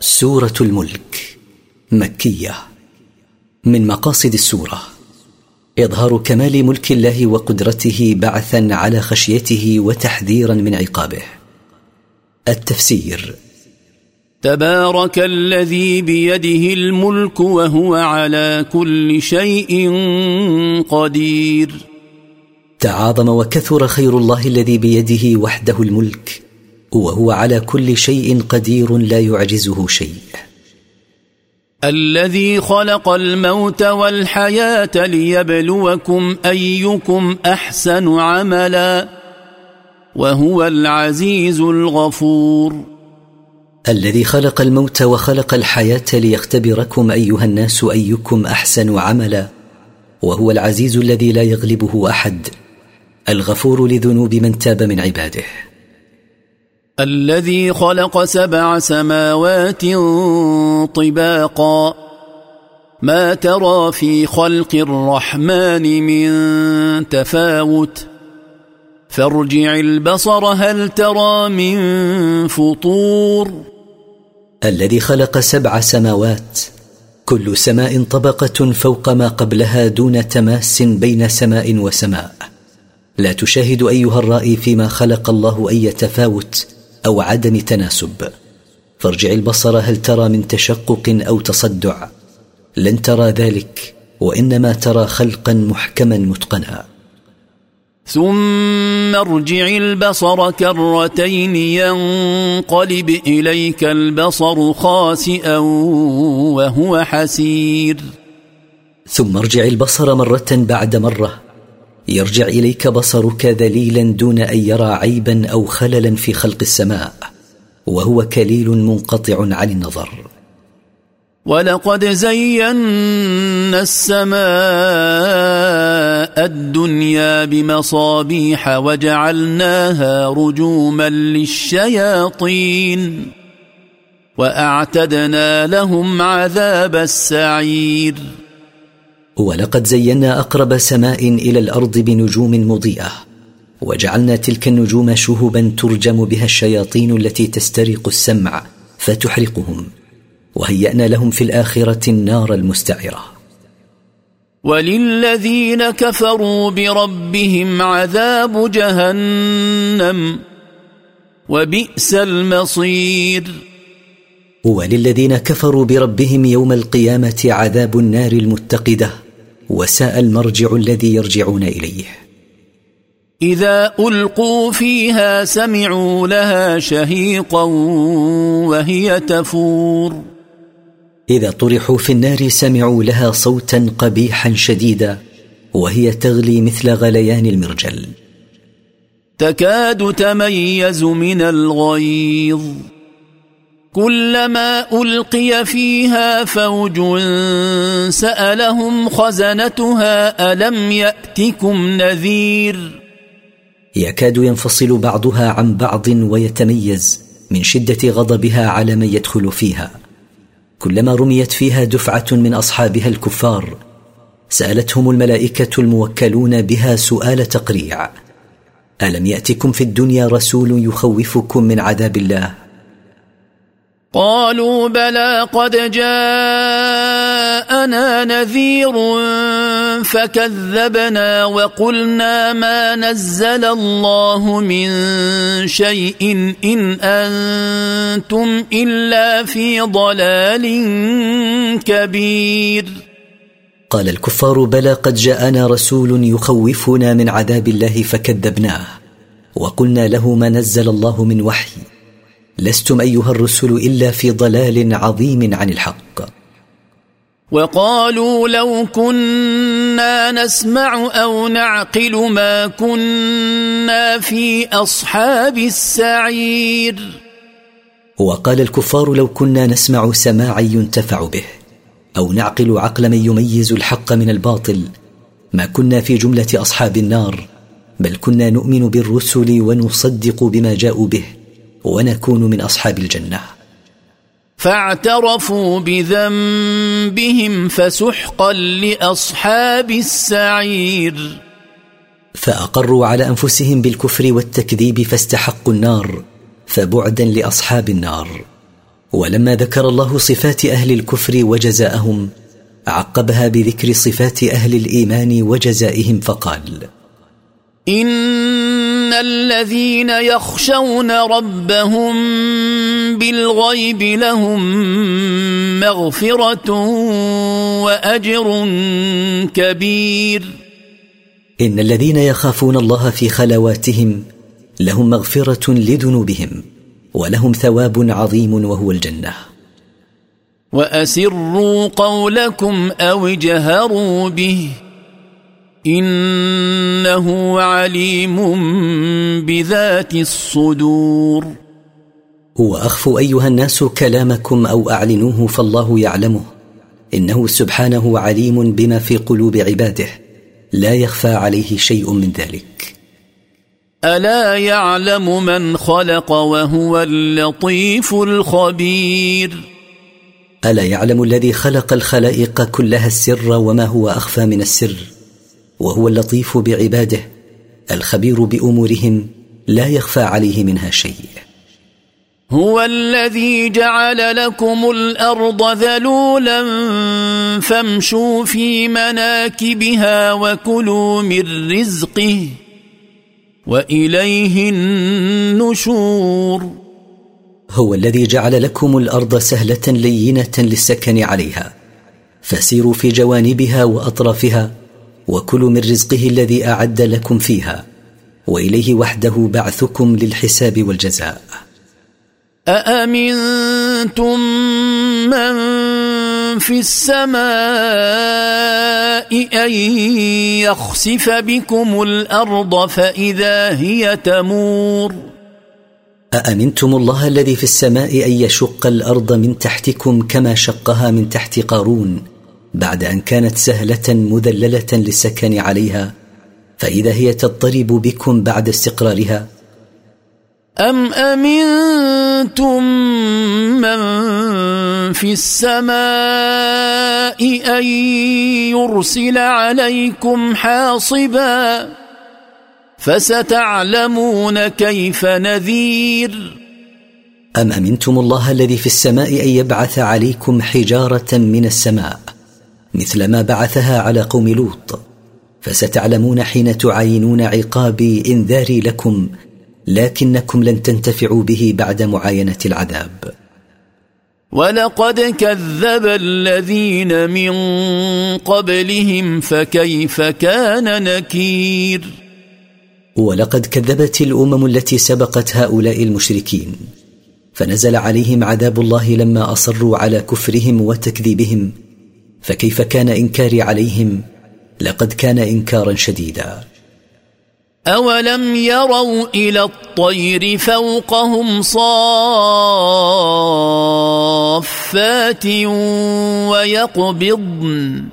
سورة الملك مكية. من مقاصد السورة إظهار كمال ملك الله وقدرته بعثا على خشيته وتحذيرا من عقابه. التفسير تبارك الذي بيده الملك وهو على كل شيء قدير. تعاظم وكثر خير الله الذي بيده وحده الملك وهو على كل شيء قدير لا يعجزه شيء. الذي خلق الموت والحياة ليبلوكم أيكم أحسن عملا وهو العزيز الغفور. الذي خلق الموت وخلق الحياة ليختبركم أيها الناس أيكم أحسن عملا وهو العزيز الذي لا يغلبه أحد الغفور لذنوب من تاب من عباده. الذي خلق سبع سماوات طباقا. ما ترى في خلق الرحمن من تفاوت. فارجع البصر هل ترى من فطور. الذي خلق سبع سماوات. كل سماء طبقة فوق ما قبلها دون تماس بين سماء وسماء. لا تشاهد أيها الرائي فيما خلق الله أي تفاوت. أو عدم تناسب. فارجع البصر هل ترى من تشقق أو تصدع؟ لن ترى ذلك وإنما ترى خلقا محكما متقنا. ثم ارجع البصر كرتين ينقلب إليك البصر خاسئا وهو حسير. ثم ارجع البصر مرة بعد مرة يرجع إليك بصرك ذليلا دون أن يرى عيبا أو خللا في خلق السماء وهو كليل منقطع عن النظر. ولقد زينا السماء الدنيا بمصابيح وجعلناها رجوما للشياطين وأعتدنا لهم عذاب السعير. ولقد زينا أقرب سماء إلى الأرض بنجوم مضيئة وجعلنا تلك النجوم شهبا ترجم بها الشياطين التي تسترق السمع فتحرقهم وهيأنا لهم في الآخرة النار المستعرة. وللذين كفروا بربهم عذاب جهنم وبئس المصير. وللذين كفروا بربهم يوم القيامة عذاب النار المتقدة وساء المرجع الذي يرجعون إليه. إذا ألقوا فيها سمعوا لها شهيقا وهي تفور. إذا طرحوا في النار سمعوا لها صوتا قبيحا شديدا وهي تغلي مثل غليان المرجل. تكاد تميز من الغيظ. كلما ألقي فيها فوج سألهم خزنتها ألم يأتكم نذير؟ يكاد ينفصل بعضها عن بعض ويتميز من شدة غضبها على من يدخل فيها. كلما رميت فيها دفعة من أصحابها الكفار سألتهم الملائكة الموكلون بها سؤال تقريع. ألم يأتكم في الدنيا رسول يخوفكم من عذاب الله؟ قالوا بلى قد جاءنا نذير فكذبنا وقلنا ما نزل الله من شيء إن أنتم إلا في ضلال كبير. قال الكفار بلى قد جاءنا رسول يخوفنا من عذاب الله فكذبناه وقلنا له ما نزل الله من وحي لستم أيها الرسل إلا في ضلال عظيم عن الحق. وقالوا لو كنا نسمع أو نعقل ما كنا في أصحاب السعير. وقال الكفار لو كنا نسمع سماعا ينتفع به أو نعقل عقل من يميز الحق من الباطل ما كنا في جملة أصحاب النار بل كنا نؤمن بالرسل ونصدق بما جاءوا به. ونكون من أصحاب الجنة. فاعترفوا بذنبهم فسحقا لأصحاب السعير. فأقروا على أنفسهم بالكفر والتكذيب فاستحقوا النار فبعدا لأصحاب النار. ولما ذكر الله صفات أهل الكفر وجزاءهم عقبها بذكر صفات أهل الإيمان وجزائهم فقال ان الذين يخشون ربهم بالغيب لهم مغفره واجر كبير. ان الذين يخافون الله في خلواتهم لهم مغفره لذنوبهم ولهم ثواب عظيم وهو الجنه. واسروا قولكم أو اجهروا به إنه عليم بذات الصدور. واخفوا أيها الناس كلامكم أو أعلنوه فالله يعلمه. إنه سبحانه عليم بما في قلوب عباده. لا يخفى عليه شيء من ذلك. ألا يعلم من خلق وهو اللطيف الخبير؟ ألا يعلم الذي خلق الخلائق كلها السر وما هو أخفى من السر؟ وهو اللطيف بعباده الخبير بأمورهم لا يخفى عليه منها شيء. هو الذي جعل لكم الأرض ذلولا فامشوا في مناكبها وكلوا من رزقه وإليه النشور. هو الذي جعل لكم الأرض سهلة لينة للسكن عليها فسيروا في جوانبها وأطرافها وكلوا من رزقه الذي أعد لكم فيها وإليه وحده بعثكم للحساب والجزاء. أأمنتم من في السماء أن يخسف بكم الأرض فإذا هي تمور؟ أأمنتم الله الذي في السماء أن يشق الأرض من تحتكم كما شقها من تحت قارون بعد أن كانت سهلة مذللة للسكن عليها فإذا هي تضطرب بكم بعد استقرارها. أم أمنتم من في السماء أن يرسل عليكم حاصبا؟ فستعلمون كيف نذير. أم أمنتم الله الذي في السماء أن يبعث عليكم حجارة من السماء؟ مثل ما بعثها على قوم لوط. فستعلمون حين تعاينون عقابي انذاري لكم لكنكم لن تنتفعوا به بعد معاينة العذاب. ولقد كذب الذين من قبلهم فكيف كان نكير؟ ولقد كذبت الأمم التي سبقت هؤلاء المشركين. فنزل عليهم عذاب الله لما أصروا على كفرهم وتكذيبهم فكيف كان إنكاري عليهم؟ لقد كان إنكارا شديدا. اولم يروا إلى الطير فوقهم صافات ويقبضن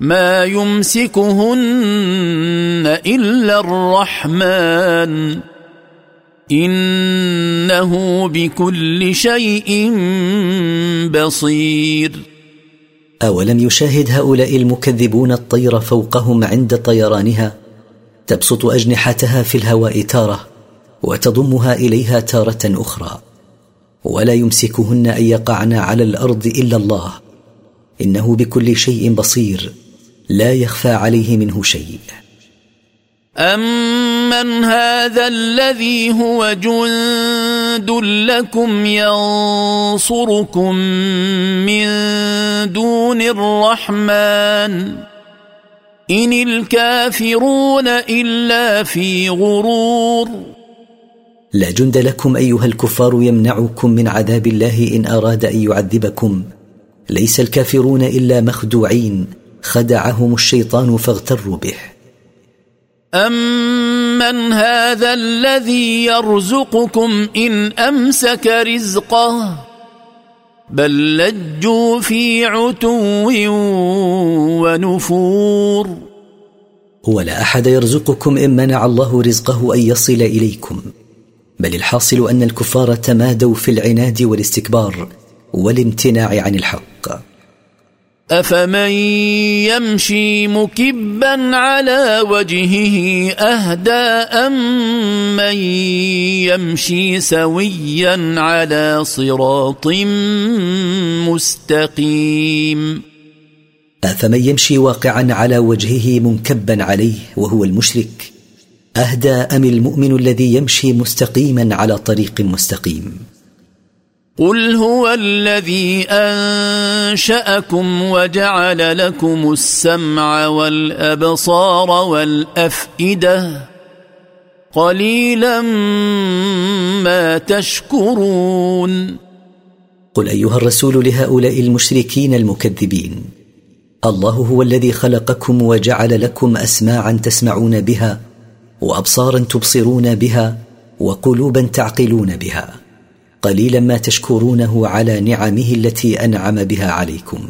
ما يمسكهن الا الرحمن انه بكل شيء بصير أولم يشاهد هؤلاء المكذبون الطير فوقهم عند طيرانها تبسط أجنحتها في الهواء تارة وتضمها إليها تارة أخرى. ولا يمسكهن أن يقعن على الأرض إلا الله. إنه بكل شيء بصير. لا يخفى عليه منه شيء. امن هذا الذي هو جند لكم ينصركم من دون الرحمن إن الكافرون إلا في غرور لا جند لكم أيها الكفار يمنعكم من عذاب الله إن أراد أن يعذبكم. ليس الكافرون إلا مخدوعين خدعهم الشيطان فاغتروا به. امن هذا الذي يرزقكم ان امسك رزقه بل لجوا في عتو ونفور ولا أحد يرزقكم إن منع الله رزقه أن يصل إليكم بل الحاصل أن الكفار تمادوا في العناد والاستكبار والامتناع عن الحق. أفمن يمشي مكبا على وجهه أهدى امن يمشي سويا على صراط مستقيم؟ أفمن يمشي واقعا على وجهه منكبا عليه وهو المشرك أهدى أم المؤمن الذي يمشي مستقيما على طريق مستقيم؟ قل هو الذي انشاكم وجعل لكم السمع والابصار والافئده قليلا ما تشكرون قل ايها الرسول لهؤلاء المشركين المكذبين الله هو الذي خلقكم وجعل لكم اسماعا تسمعون بها وابصارا تبصرون بها وقلوبا تعقلون بها قليلا ما تشكرونه على نعمه التي أنعم بها عليكم.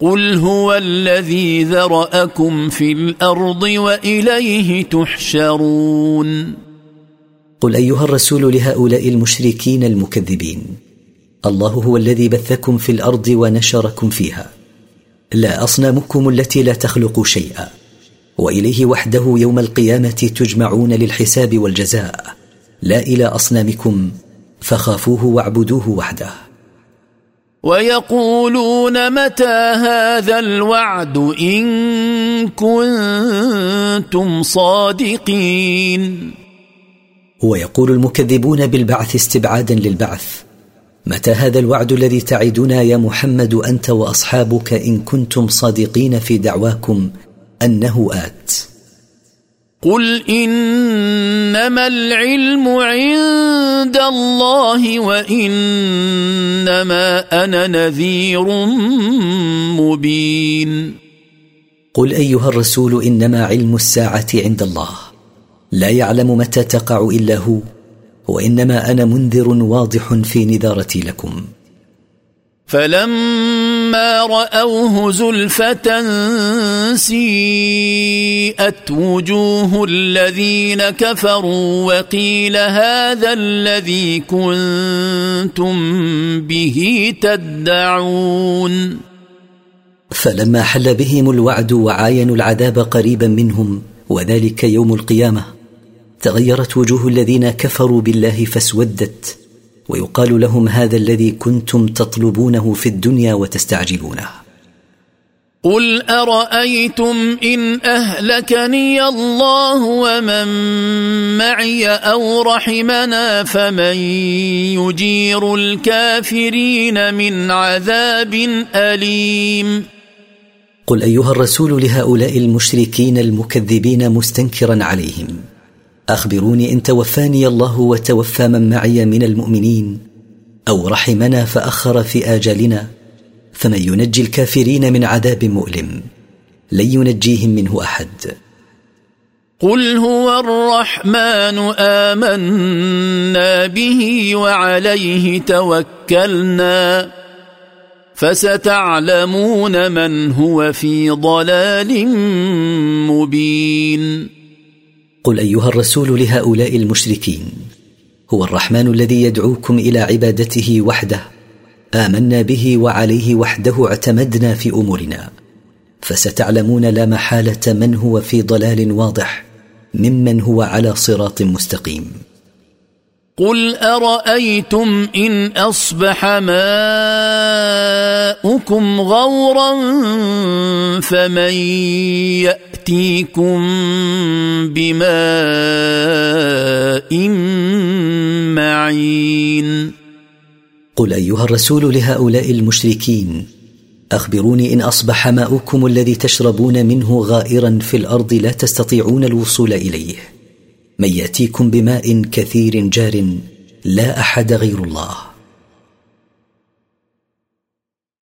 قل هو الذي ذرأكم في الأرض وإليه تحشرون. قل أيها الرسول لهؤلاء المشركين المكذبين الله هو الذي بثكم في الأرض ونشركم فيها. لا أصنامكم التي لا تخلق شيئا وإليه وحده يوم القيامة تجمعون للحساب والجزاء. لا إلى أصنامكم فخافوه واعبدوه وحده. ويقولون متى هذا الوعد إن كنتم صادقين؟ ويقول المكذبون بالبعث استبعادا للبعث متى هذا الوعد الذي تعدنا يا محمد أنت وأصحابك إن كنتم صادقين في دعواكم أنه آت؟ قل انما العلم عند الله وانما أنا نذير مبين. قل ايها الرسول انما علم الساعة عند الله. لا يعلم متى تقع الا هو وانما أنا منذر واضح في نذارتي لكم. فلما راوه زلفه سيئت وجوه الذين كفروا وقيل هذا الذي كنتم به تدعون فلما حل بهم الوعد وعاينوا العذاب قريبا منهم وذلك يوم القيامه تغيرت وجوه الذين كفروا بالله فاسودت ويقال لهم هذا الذي كنتم تطلبونه في الدنيا وتستعجلونه. قل أرأيتم إن أهلكني الله ومن معي أو رحمنا فمن يجير الكافرين من عذاب أليم. قل أيها الرسول لهؤلاء المشركين المكذبين مستنكرا عليهم. أخبروني إن توفاني الله وتوفى من معي من المؤمنين أو رحمنا فأخر في آجالنا فمن ينجي الكافرين من عذاب مؤلم لن ينجيهم منه أحد. قل هو الرحمن آمنا به وعليه توكلنا فستعلمون من هو في ضلال مبين. قل أيها الرسول لهؤلاء المشركين هو الرحمن الذي يدعوكم إلى عبادته وحده آمنا به وعليه وحده اعتمدنا في أمورنا فستعلمون لا محالة من هو في ضلال واضح ممن هو على صراط مستقيم. قل ارايتم ان اصبح ماؤكم غورا فمن ياتيكم بماء معين قل ايها الرسول لهؤلاء المشركين اخبروني ان اصبح ماؤكم الذي تشربون منه غائرا في الأرض لا تستطيعون الوصول اليه. من يأتيكم بماء كثير جار لا أحد غير الله.